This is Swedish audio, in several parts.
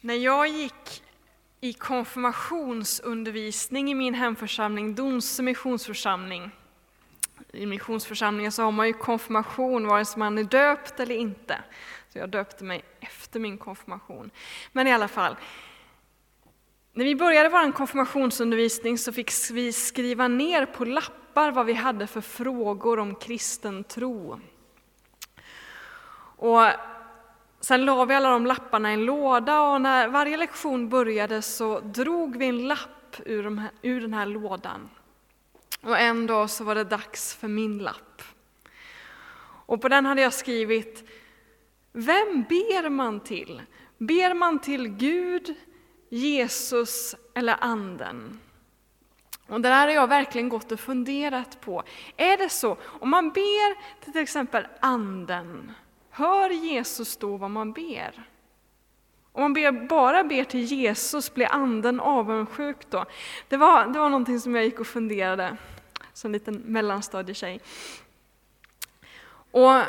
När jag gick i konfirmationsundervisning i min hemförsamling, Donsö missionsförsamling. I missionsförsamlingen så har man ju konfirmation vare sig man är döpt eller inte. Så jag döpte mig efter min konfirmation. Men i alla fall, när vi började vår konfirmationsundervisning så fick vi skriva ner på lappar vad vi hade för frågor om kristen tro. Och sen la vi alla de lapparna i en låda och när varje lektion började så drog vi en lapp ur, de här, ur den här lådan. Och en dag så var det dags för min lapp. Och på den hade jag skrivit Vem ber man till? Ber man till Gud, Jesus eller Anden? Och det där har jag verkligen gått och funderat på. Är det så, om man ber till till exempel Anden, hör Jesus då vad man ber? Om man ber, bara ber till Jesus, blir Anden avundsjuk då? Det var, det var någonting som jag gick och funderade som liten mellanstadietjej. Och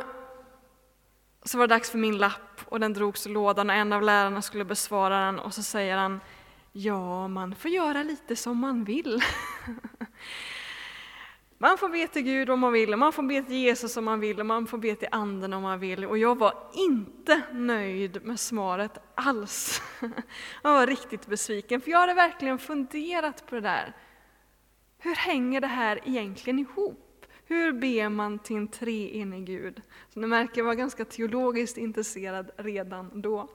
så var det dags för min lapp och den drogs i lådan och en av lärarna skulle besvara den och så säger han Ja, man får göra lite som man vill. Man får be till Gud om man vill, man får be till Jesus om man vill, och man får be till Anden om man vill. Och jag var inte nöjd med svaret alls. Jag var riktigt besviken, för jag hade verkligen funderat på det där. Hur hänger det här egentligen ihop? Hur ber man till en treenig Gud? Så ni märker, jag var ganska teologiskt intresserad redan då.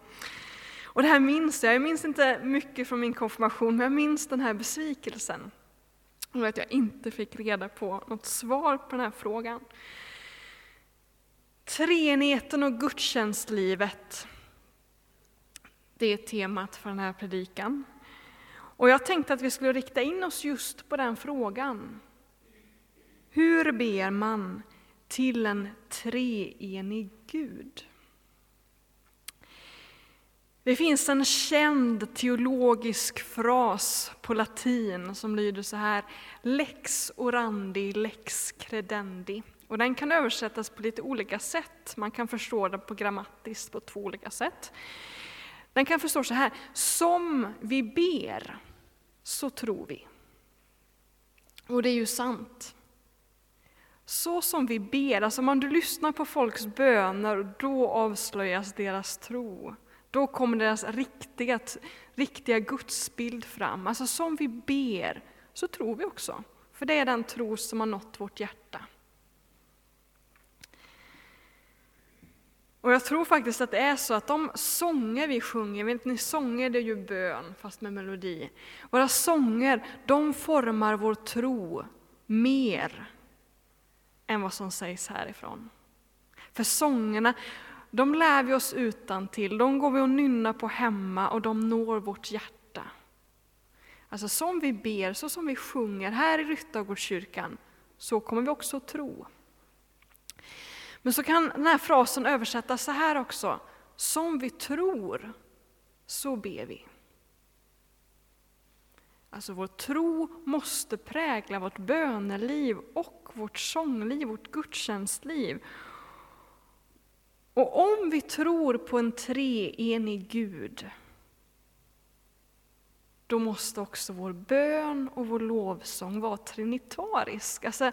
Och det här minns jag, jag minns inte mycket från min konfirmation, men jag minns den här besvikelsen. Och att jag inte fick reda på något svar på den här frågan. Treenigheten och gudstjänstlivet, det är temat för den här predikan. Och jag tänkte att vi skulle rikta in oss just på den frågan. Hur ber man till en treenig Gud? Det finns en känd teologisk fras på latin som lyder så här Lex orandi, lex credendi. Och den kan översättas på lite olika sätt. Man kan förstå den på grammatiskt på två olika sätt. Den kan förstås så här, som vi ber så tror vi. Och det är ju sant. Så som vi ber, alltså om du lyssnar på folks böner, då avslöjas deras tro. Då kommer deras riktiga, riktiga gudsbild fram. Alltså som vi ber, så tror vi också. För det är den tro som har nått vårt hjärta. Och jag tror faktiskt att det är så att de sånger vi sjunger, vet ni, sånger det är ju bön fast med melodi. Våra sånger, de formar vår tro mer än vad som sägs härifrån. För sångerna, de lär vi oss utan till, de går vi och nynnar på hemma och de når vårt hjärta. Alltså som vi ber, så som vi sjunger här i Ryttargårdskyrkan, så kommer vi också att tro. Men så kan den här frasen översättas så här också. Som vi tror, så ber vi. Alltså vår tro måste prägla vårt böneliv och vårt sångliv, vårt gudstjänstliv. Och om vi tror på en treenig Gud, då måste också vår bön och vår lovsång vara trinitarisk. Alltså,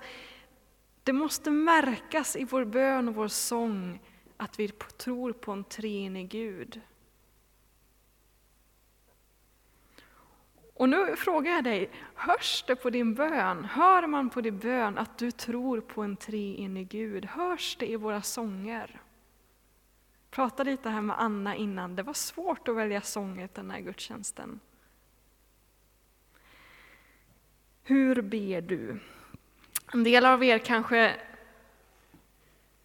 det måste märkas i vår bön och vår sång att vi tror på en treenig Gud. Och nu frågar jag dig, hörs det på din bön? Hör man på din bön att du tror på en treenig Gud? Hörs det i våra sånger? Prata lite här med Anna innan, det var svårt att välja sånger till den här gudstjänsten. Hur ber du? En del av er kanske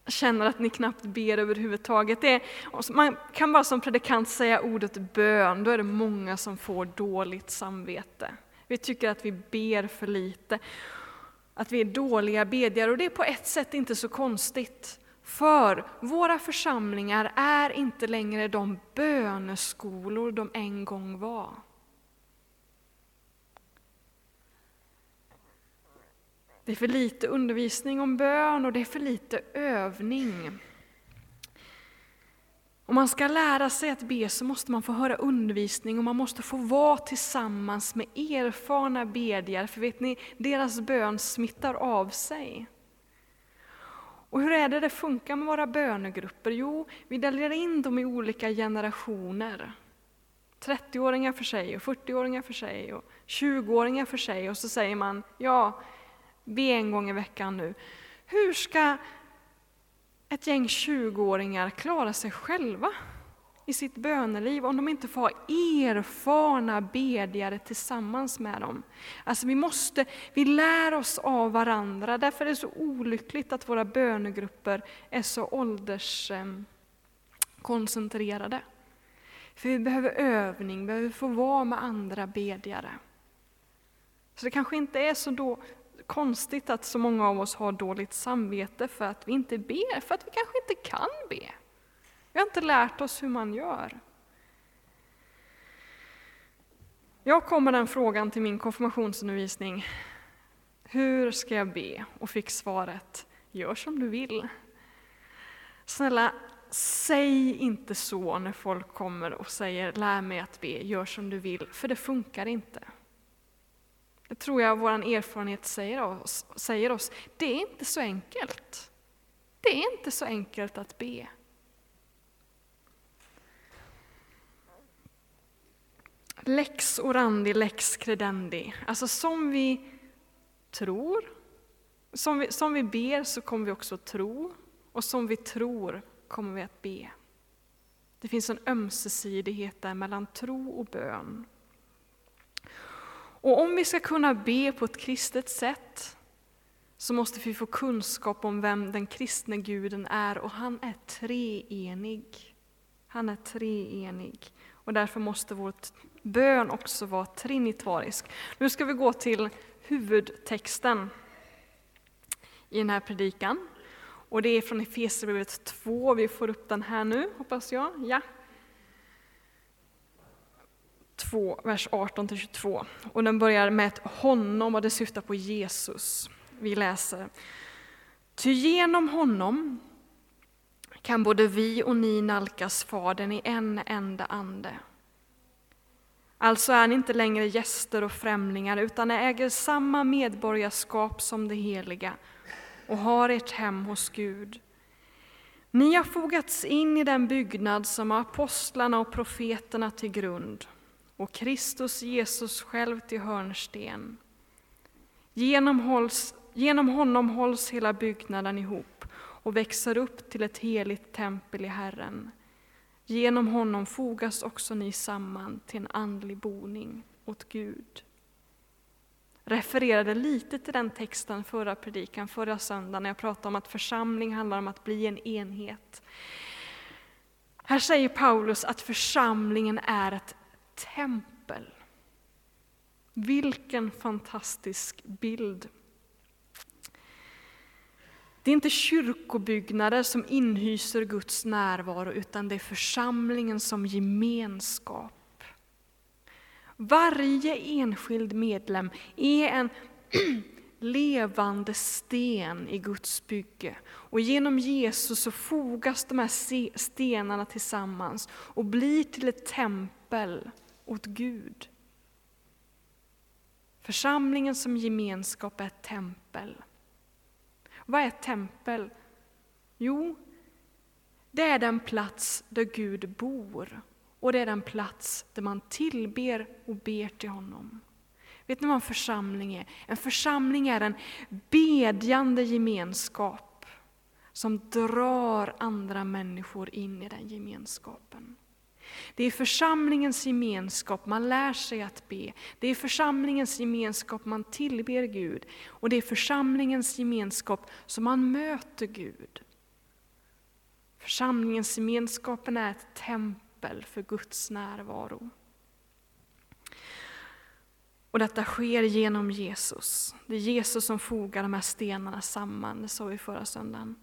känner att ni knappt ber överhuvudtaget. Det är, man kan bara som predikant säga ordet bön, då är det många som får dåligt samvete. Vi tycker att vi ber för lite, att vi är dåliga bedjare och det är på ett sätt inte så konstigt. För våra församlingar är inte längre de böneskolor de en gång var. Det är för lite undervisning om bön och det är för lite övning. Om man ska lära sig att be så måste man få höra undervisning och man måste få vara tillsammans med erfarna bedjare, för vet ni, deras bön smittar av sig. Och hur är det det funkar med våra bönegrupper? Jo, vi delar in dem i olika generationer. 30-åringar för sig och 40-åringar för sig och 20-åringar för sig och så säger man ja, be en gång i veckan nu. Hur ska ett gäng 20-åringar klara sig själva i sitt böneliv om de inte får ha erfarna bedjare tillsammans med dem. Alltså vi, måste, vi lär oss av varandra, därför är det så olyckligt att våra bönegrupper är så ålderskoncentrerade. För vi behöver övning, vi behöver få vara med andra bedjare. Så det kanske inte är så då konstigt att så många av oss har dåligt samvete för att vi inte ber, för att vi kanske inte kan be. Vi har inte lärt oss hur man gör. Jag kom med den frågan till min konfirmationsundervisning. Hur ska jag be? Och fick svaret, gör som du vill. Snälla, säg inte så när folk kommer och säger lär mig att be, gör som du vill, för det funkar inte. Det tror jag vår erfarenhet säger oss, säger oss. Det är inte så enkelt. Det är inte så enkelt att be. Lex orandi, lex credendi. Alltså som vi tror, som vi, som vi ber så kommer vi också tro, och som vi tror kommer vi att be. Det finns en ömsesidighet där mellan tro och bön. Och om vi ska kunna be på ett kristet sätt så måste vi få kunskap om vem den kristne guden är och han är treenig. Han är treenig och därför måste vår bön också vara trinitarisk. Nu ska vi gå till huvudtexten i den här predikan. Och det är från Efesierbrevet 2, vi får upp den här nu hoppas jag. Ja, 2, vers 18-22. Och den börjar med ett honom och det syftar på Jesus. Vi läser. Ty genom honom kan både vi och ni nalkas Fadern i en enda ande. Alltså är ni inte längre gäster och främlingar, utan äger samma medborgarskap som de heliga och har ert hem hos Gud. Ni har fogats in i den byggnad som har apostlarna och profeterna till grund och Kristus Jesus själv till hörnsten. Genom, hålls, genom honom hålls hela byggnaden ihop och växer upp till ett heligt tempel i Herren. Genom honom fogas också ni samman till en andlig boning åt Gud. Refererade lite till den texten förra predikan, förra söndagen, när jag pratade om att församling handlar om att bli en enhet. Här säger Paulus att församlingen är ett tempel. Vilken fantastisk bild! Det är inte kyrkobyggnader som inhyser Guds närvaro, utan det är församlingen som gemenskap. Varje enskild medlem är en levande sten i Guds bygge. Och genom Jesus så fogas de här stenarna tillsammans och blir till ett tempel åt Gud. Församlingen som gemenskap är ett tempel. Vad är ett tempel? Jo, det är den plats där Gud bor och det är den plats där man tillber och ber till honom. Vet ni vad en församling är? En församling är en bedjande gemenskap som drar andra människor in i den gemenskapen. Det är församlingens gemenskap man lär sig att be. Det är församlingens gemenskap man tillber Gud. Och det är församlingens gemenskap som man möter Gud. Församlingens gemenskapen är ett tempel för Guds närvaro. Och detta sker genom Jesus. Det är Jesus som fogar de här stenarna samman, det sa vi förra söndagen.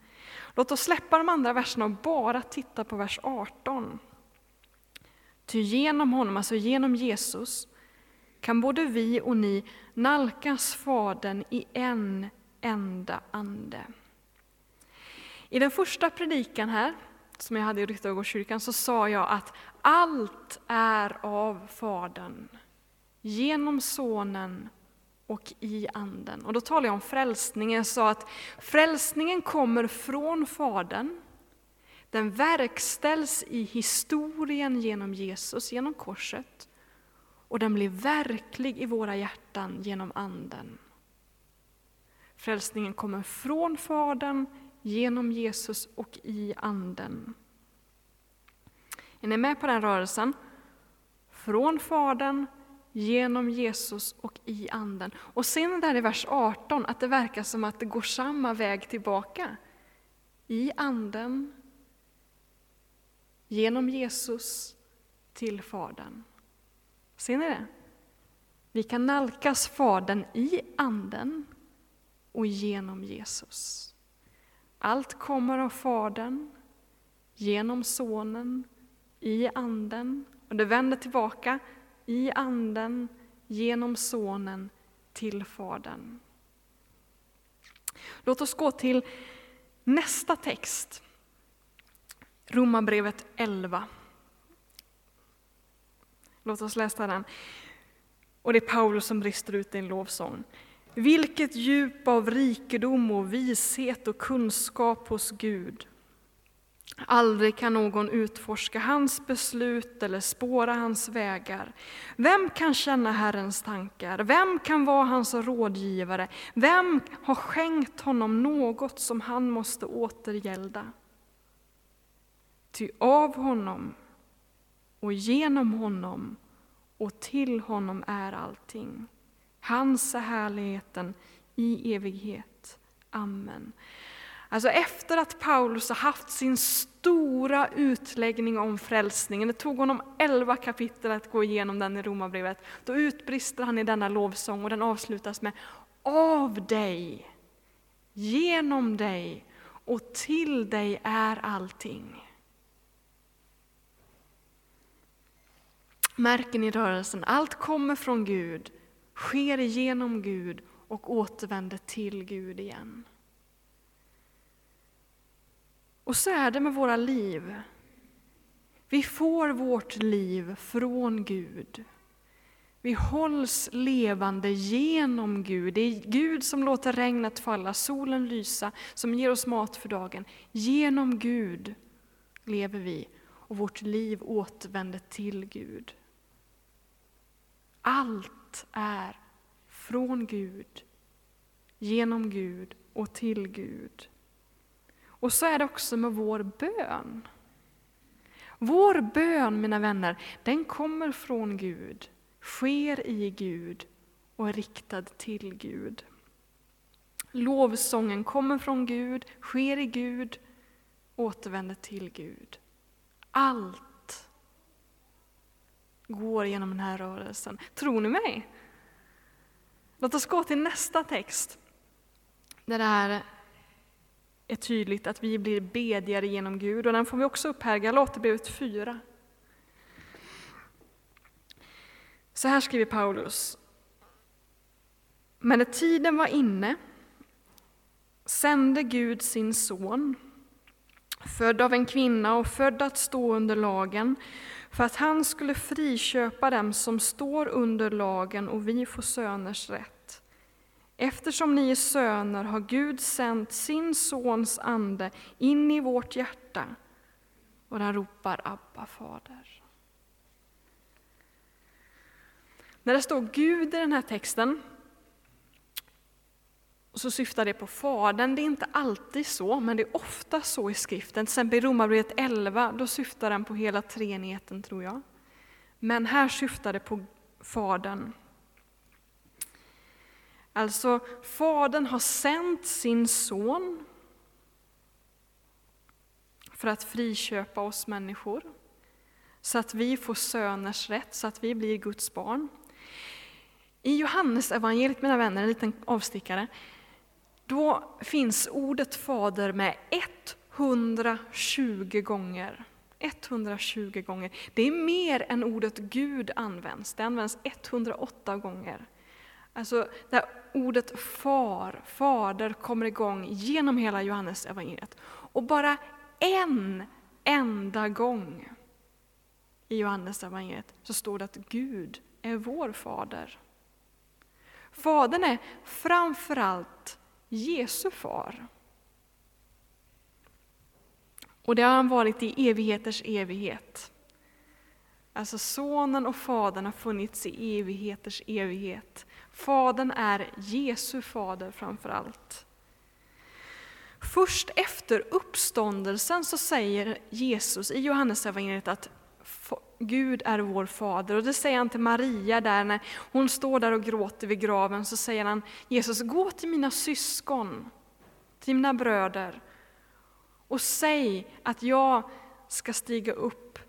Låt oss släppa de andra verserna och bara titta på vers 18. Ty genom honom, alltså genom Jesus, kan både vi och ni nalkas Fadern i en enda ande. I den första predikan här som jag hade i Ryttargårdskyrkan så sa jag att allt är av Fadern, genom Sonen och i Anden. Och då talade jag om frälsningen, jag sa att frälsningen kommer från Fadern, den verkställs i historien genom Jesus, genom korset, och den blir verklig i våra hjärtan genom Anden. Frälsningen kommer från Fadern, genom Jesus och i Anden. Är ni med på den rörelsen? Från Fadern, genom Jesus och i Anden. Och sen där i vers 18 att det verkar som att det går samma väg tillbaka. I Anden, genom Jesus, till Fadern. Ser ni det? Vi kan nalkas Fadern i Anden och genom Jesus. Allt kommer av Fadern, genom Sonen, i Anden. Och det vänder tillbaka i Anden, genom Sonen, till Fadern. Låt oss gå till nästa text. Romarbrevet 11. Låt oss läsa den. Och det är Paulus som brister ut i en lovsång. Vilket djup av rikedom och vishet och kunskap hos Gud. Aldrig kan någon utforska hans beslut eller spåra hans vägar. Vem kan känna Herrens tankar? Vem kan vara hans rådgivare? Vem har skänkt honom något som han måste återgälda? Ty av honom och genom honom och till honom är allting. Hans är härligheten i evighet. Amen. Alltså efter att Paulus har haft sin stora utläggning om frälsningen, det tog honom elva kapitel att gå igenom den i Romarbrevet, då utbrister han i denna lovsång och den avslutas med Av dig, genom dig och till dig är allting. Märker ni rörelsen? Allt kommer från Gud sker genom Gud och återvänder till Gud igen. Och så är det med våra liv. Vi får vårt liv från Gud. Vi hålls levande genom Gud. Det är Gud som låter regnet falla, solen lysa, som ger oss mat för dagen. Genom Gud lever vi och vårt liv återvänder till Gud. Allt är från Gud, genom Gud och till Gud. Och så är det också med vår bön. Vår bön, mina vänner, den kommer från Gud, sker i Gud och är riktad till Gud. Lovsången kommer från Gud, sker i Gud, återvänder till Gud. Allt går genom den här rörelsen. Tror ni mig? Låt oss gå till nästa text. Där det här är tydligt att vi blir bedjare genom Gud. Och den får vi också upp här, Galaterbrevet 4. Så här skriver Paulus. Men när tiden var inne sände Gud sin son, född av en kvinna och född att stå under lagen, för att han skulle friköpa dem som står under lagen och vi får söners rätt. Eftersom ni är söner har Gud sänt sin sons ande in i vårt hjärta och den ropar Abba, Fader. När det står Gud i den här texten så syftar det på Fadern. Det är inte alltid så, men det är ofta så i skriften. Till exempel i Romarbrevet 11, då syftar den på hela treenigheten tror jag. Men här syftar det på Fadern. Alltså, Fadern har sänt sin son för att friköpa oss människor, så att vi får söners rätt, så att vi blir Guds barn. I Johannes evangeliet, mina vänner, en liten avstickare, då finns ordet fader med 120 gånger. 120 gånger. Det är mer än ordet Gud används. Det används 108 gånger. Alltså, där ordet far, fader, kommer igång genom hela Johannes evangeliet. Och bara en enda gång i Johannes evangeliet så står det att Gud är vår fader. Fadern är framförallt Jesu far. Och det har han varit i evigheters evighet. Alltså sonen och fadern har funnits i evigheters evighet. Fadern är Jesu fader framför allt. Först efter uppståndelsen så säger Jesus i Johannesevangeliet att Gud är vår fader. Och det säger han till Maria där när hon står där och gråter vid graven. Så säger han Jesus, gå till mina syskon, till mina bröder och säg att jag ska stiga upp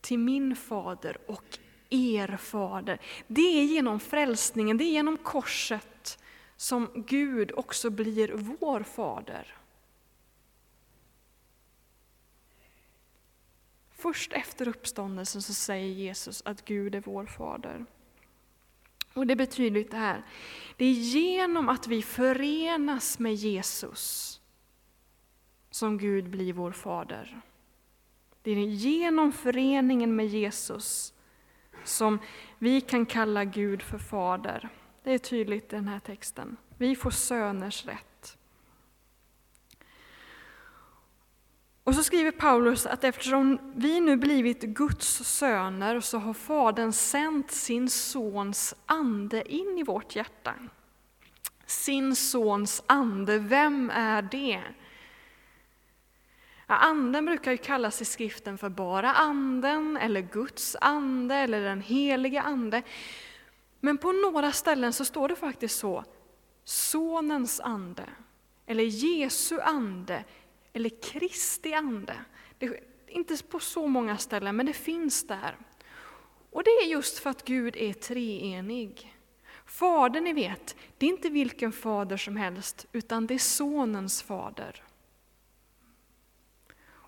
till min fader och er fader. Det är genom frälsningen, det är genom korset som Gud också blir vår fader. Först efter uppståndelsen så säger Jesus att Gud är vår fader. Och det betyder det här, det är genom att vi förenas med Jesus som Gud blir vår fader. Det är genom föreningen med Jesus som vi kan kalla Gud för fader. Det är tydligt i den här texten. Vi får söners rätt. Och så skriver Paulus att eftersom vi nu blivit Guds söner så har Fadern sänt sin Sons ande in i vårt hjärta. Sin Sons ande, vem är det? Ja, anden brukar ju kallas i skriften för bara anden, eller Guds ande, eller den helige ande. Men på några ställen så står det faktiskt så, Sonens ande, eller Jesu ande, eller Kristi ande. Det är inte på så många ställen, men det finns där. Och det är just för att Gud är treenig. Fadern, ni vet, det är inte vilken fader som helst, utan det är Sonens fader.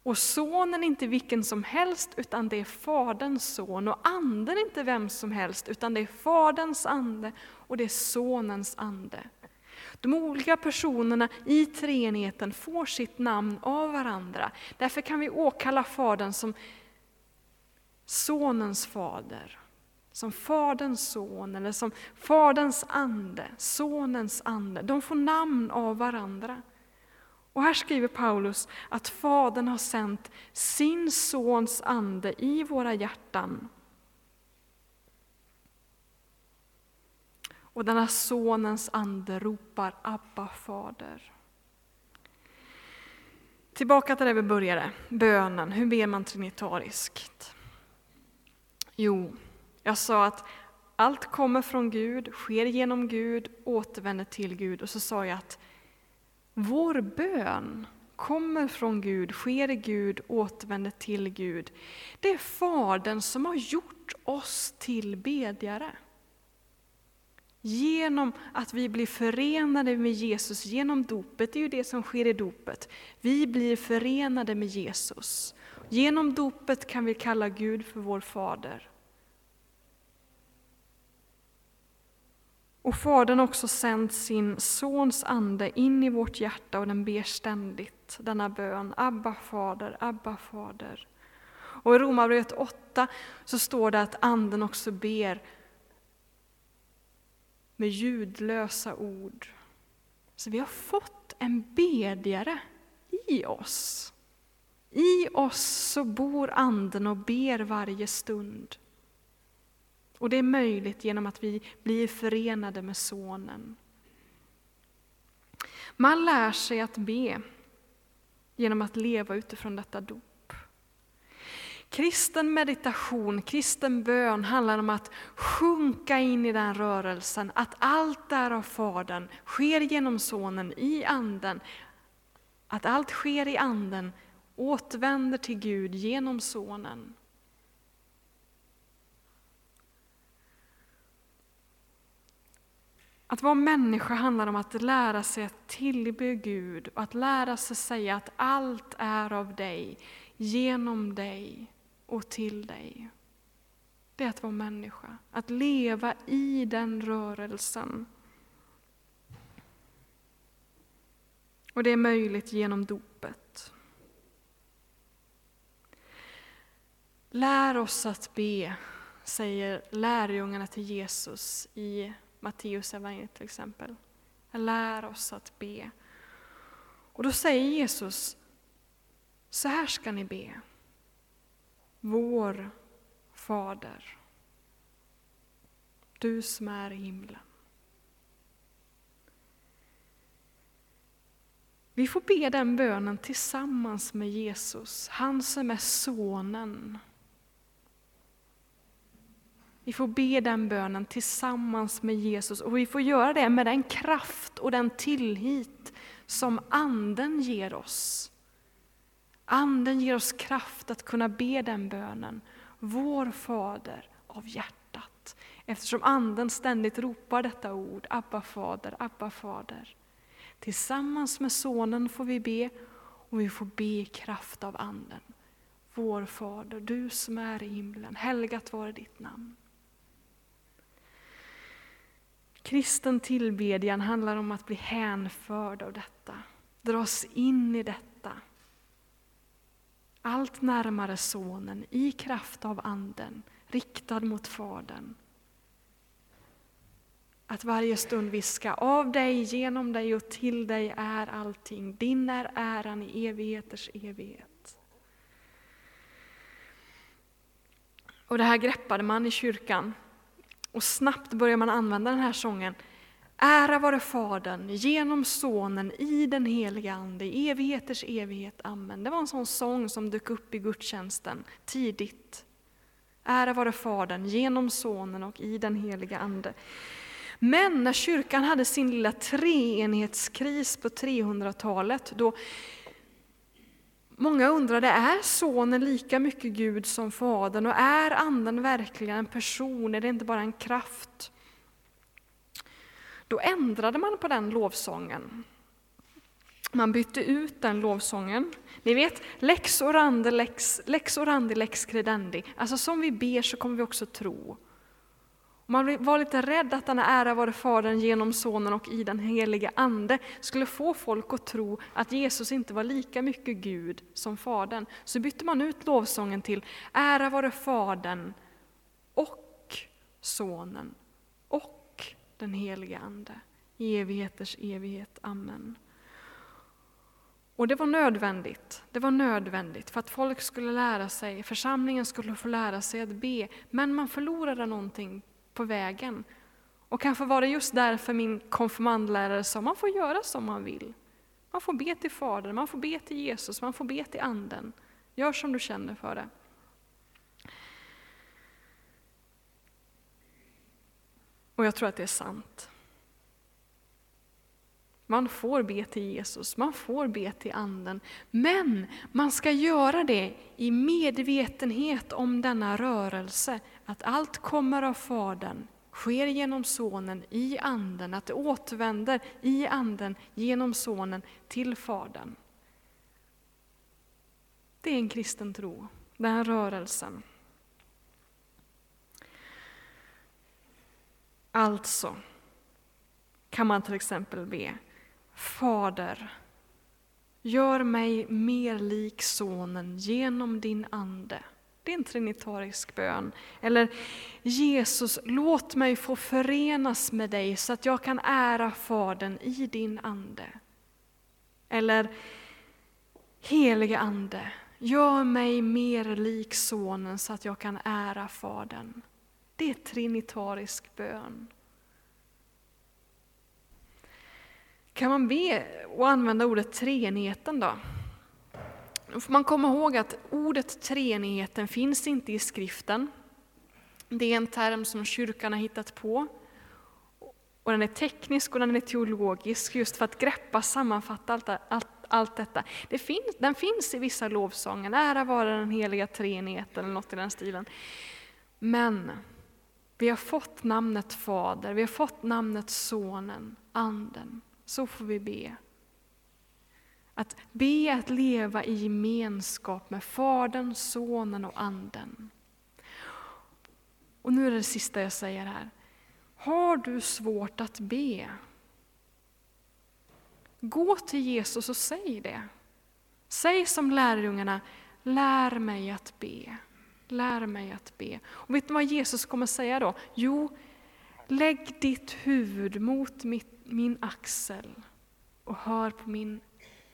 Och Sonen är inte vilken som helst, utan det är Faderns son. Och Anden är inte vem som helst, utan det är Faderns ande och det är Sonens ande. De olika personerna i treenigheten får sitt namn av varandra. Därför kan vi åkalla Fadern som Sonens fader, som Faderns son eller som Faderns ande, Sonens ande. De får namn av varandra. Och här skriver Paulus att Fadern har sänt sin Sons ande i våra hjärtan Och denna Sonens ande ropar Abba, Fader. Tillbaka till där vi började, bönen. Hur ber man trinitariskt? Jo, jag sa att allt kommer från Gud, sker genom Gud, återvänder till Gud. Och så sa jag att vår bön kommer från Gud, sker i Gud, återvänder till Gud. Det är Fadern som har gjort oss till bedjare. Genom att vi blir förenade med Jesus genom dopet, det är ju det som sker i dopet. Vi blir förenade med Jesus. Genom dopet kan vi kalla Gud för vår fader. Och Fadern har också sänt sin Sons ande in i vårt hjärta och den ber ständigt denna bön, Abba fader, Abba fader. Och i Romarbrevet 8 så står det att Anden också ber med ljudlösa ord. Så vi har fått en bedjare i oss. I oss så bor Anden och ber varje stund. Och det är möjligt genom att vi blir förenade med Sonen. Man lär sig att be genom att leva utifrån detta dop. Kristen meditation, kristen bön handlar om att sjunka in i den rörelsen, att allt är av Fadern, sker genom Sonen, i Anden. Att allt sker i Anden, återvänder till Gud genom Sonen. Att vara människa handlar om att lära sig att tillbe Gud och att lära sig säga att allt är av dig, genom dig och till dig. Det är att vara människa, att leva i den rörelsen. Och det är möjligt genom dopet. Lär oss att be, säger lärjungarna till Jesus i Matteus evangeliet till exempel. Lär oss att be. Och då säger Jesus, så här ska ni be. Vår Fader, du som är i himlen. Vi får be den bönen tillsammans med Jesus, han som är sonen. Vi får be den bönen tillsammans med Jesus och vi får göra det med den kraft och den tillit som Anden ger oss. Anden ger oss kraft att kunna be den bönen, vår Fader av hjärtat. Eftersom Anden ständigt ropar detta ord, Abba fader, Abba fader. Tillsammans med Sonen får vi be och vi får be i kraft av Anden. Vår Fader, du som är i himlen, helgat vare ditt namn. Kristen tillbedjan handlar om att bli hänförd av detta, dras in i detta. Allt närmare Sonen i kraft av Anden, riktad mot Fadern. Att varje stund viska av dig, genom dig och till dig är allting. Din är äran i evigheters evighet. Och det här greppade man i kyrkan. Och snabbt började man använda den här sången. Ära vare Fadern, genom Sonen, i den heliga Ande, i evigheters evighet. Amen. Det var en sån sång som dök upp i gudstjänsten tidigt. Ära vare Fadern, genom Sonen och i den heliga Ande. Men när kyrkan hade sin lilla treenighetskris på 300-talet, då många undrade, är sonen lika mycket Gud som Fadern? Och är anden verkligen en person? Är det inte bara en kraft? Då ändrade man på den lovsången. Man bytte ut den lovsången. Ni vet, lex orandi lex, lex orandi lex credendi. Alltså som vi ber så kommer vi också tro. Man var lite rädd att denna ära vare Fadern genom Sonen och i den helige Ande skulle få folk att tro att Jesus inte var lika mycket Gud som Fadern. Så bytte man ut lovsången till Ära vare Fadern och Sonen och den helige Ande i evigheters evighet. Amen. Och det var nödvändigt. Det var nödvändigt för att folk skulle lära sig, församlingen skulle få lära sig att be, men man förlorade någonting på vägen. Och kanske var det just därför min konfirmandlärare sa man får göra som man vill. Man får be till Fadern, man får be till Jesus, man får be till Anden. Gör som du känner för det. Och jag tror att det är sant. Man får be till Jesus, man får be till Anden, men man ska göra det i medvetenhet om denna rörelse, att allt kommer av Fadern, sker genom Sonen i Anden, att det återvänder i Anden genom Sonen till Fadern. Det är en kristen tro, den här rörelsen. Alltså kan man till exempel be Fader, gör mig mer lik Sonen genom din Ande. Det är en trinitarisk bön. Eller Jesus, låt mig få förenas med dig så att jag kan ära Fadern i din Ande. Eller Helige Ande, gör mig mer lik Sonen så att jag kan ära Fadern. Det är trinitarisk bön. Kan man be och använda ordet treenigheten då? Då får man komma ihåg att ordet treenigheten finns inte i skriften. Det är en term som kyrkan har hittat på. Och den är teknisk och den är teologisk just för att greppa, sammanfatta allt, allt, allt detta. Det finns, den finns i vissa lovsånger, ära vara den heliga treenigheten eller något i den stilen. Men vi har fått namnet Fader, vi har fått namnet Sonen, Anden. Så får vi be. Att be att leva i gemenskap med Fadern, Sonen och Anden. Och nu är det det sista jag säger här. Har du svårt att be? Gå till Jesus och säg det. Säg som lärjungarna, lär mig att be. Lär mig att be. Och vet ni vad Jesus kommer säga då? Jo, lägg ditt huvud mot mitt, min axel och hör på min,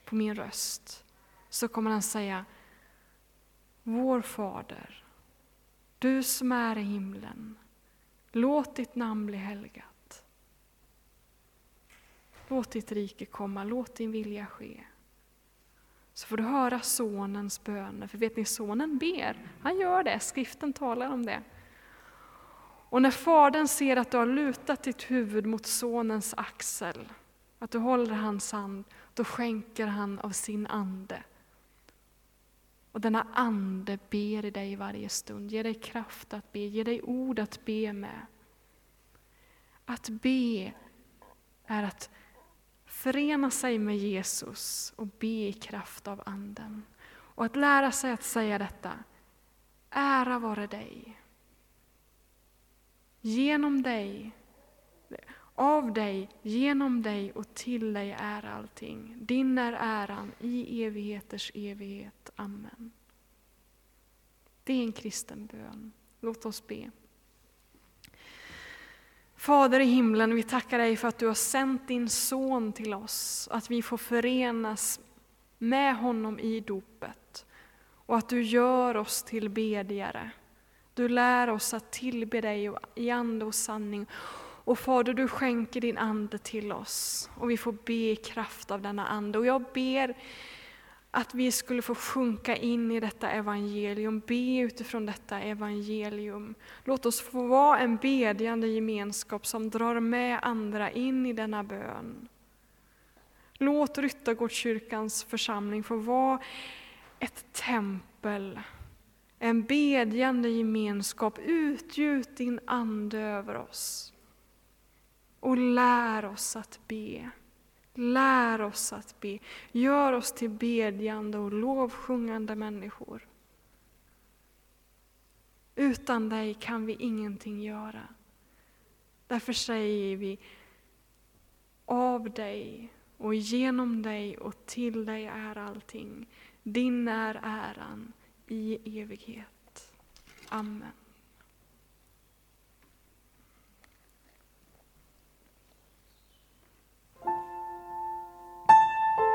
på min röst. Så kommer han säga, Vår Fader, du som är i himlen, låt ditt namn bli helgat. Låt ditt rike komma, låt din vilja ske. Så får du höra sonens böner, för vet ni, sonen ber. Han gör det, skriften talar om det. Och när fadern ser att du har lutat ditt huvud mot sonens axel, att du håller hans hand, då skänker han av sin ande. Och denna ande ber i dig varje stund, ger dig kraft att be, ger dig ord att be med. Att be är att förena sig med Jesus och be i kraft av Anden. Och att lära sig att säga detta, ära vare dig. Genom dig, av dig, genom dig och till dig är allting. Din är äran i evigheters evighet. Amen. Det är en kristen bön. Låt oss be. Fader i himlen, vi tackar dig för att du har sänt din son till oss, att vi får förenas med honom i dopet och att du gör oss till bedjare. Du lär oss att tillbe dig i ande och sanning. Och Fader, du skänker din ande till oss och vi får be i kraft av denna ande. Och jag ber att vi skulle få sjunka in i detta evangelium, be utifrån detta evangelium. Låt oss få vara en bedjande gemenskap som drar med andra in i denna bön. Låt Ryttargårdskyrkans församling få vara ett tempel, en bedjande gemenskap. Utgjut din Ande över oss och lär oss att be. Lär oss att be. Gör oss till bedjande och lovsjungande människor. Utan dig kan vi ingenting göra. Därför säger vi av dig och genom dig och till dig är allting. Din är äran i evighet. Amen.